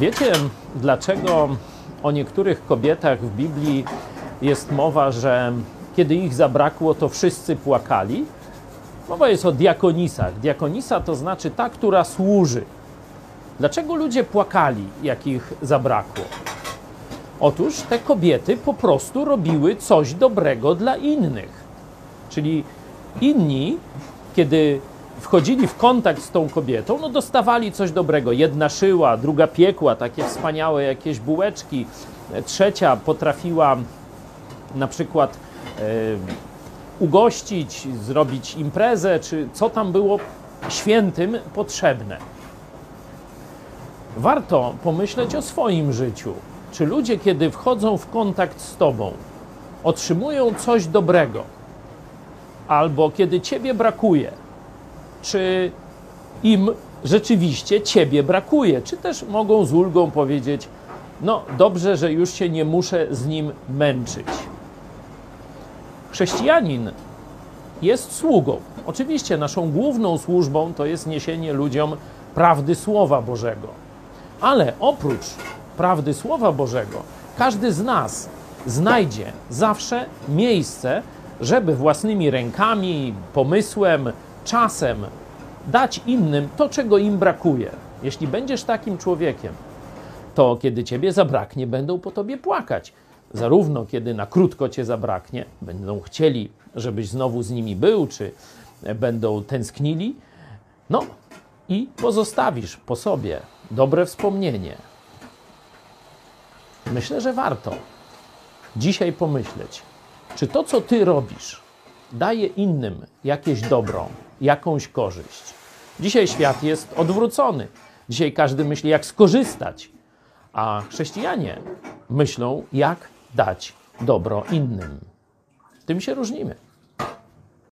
Wiecie, dlaczego o niektórych kobietach w Biblii jest mowa, że kiedy ich zabrakło, to wszyscy płakali? Mowa jest o diakonisach. Diakonisa to znaczy ta, która służy. Dlaczego ludzie płakali, jak ich zabrakło? Otóż te kobiety po prostu robiły coś dobrego dla innych. Czyli inni, kiedy wchodzili w kontakt z tą kobietą, no dostawali coś dobrego. Jedna szyła, druga piekła takie wspaniałe jakieś bułeczki, trzecia potrafiła na przykład e, ugościć, zrobić imprezę, czy co tam było świętym potrzebne. Warto pomyśleć o swoim życiu. Czy ludzie, kiedy wchodzą w kontakt z Tobą, otrzymują coś dobrego, albo kiedy Ciebie brakuje, czy im rzeczywiście Ciebie brakuje, czy też mogą z ulgą powiedzieć: No, dobrze, że już się nie muszę z nim męczyć. Chrześcijanin jest sługą. Oczywiście naszą główną służbą to jest niesienie ludziom prawdy Słowa Bożego. Ale oprócz prawdy Słowa Bożego, każdy z nas znajdzie zawsze miejsce, żeby własnymi rękami, pomysłem, czasem dać innym to, czego im brakuje. Jeśli będziesz takim człowiekiem, to kiedy ciebie zabraknie, będą po tobie płakać. Zarówno kiedy na krótko cię zabraknie, będą chcieli, żebyś znowu z nimi był, czy będą tęsknili, no i pozostawisz po sobie dobre wspomnienie. Myślę, że warto dzisiaj pomyśleć, czy to, co ty robisz, daje innym jakieś dobro, jakąś korzyść. Dzisiaj świat jest odwrócony. Dzisiaj każdy myśli, jak skorzystać, a chrześcijanie myślą, jak dać dobro innym. Tym się różnimy.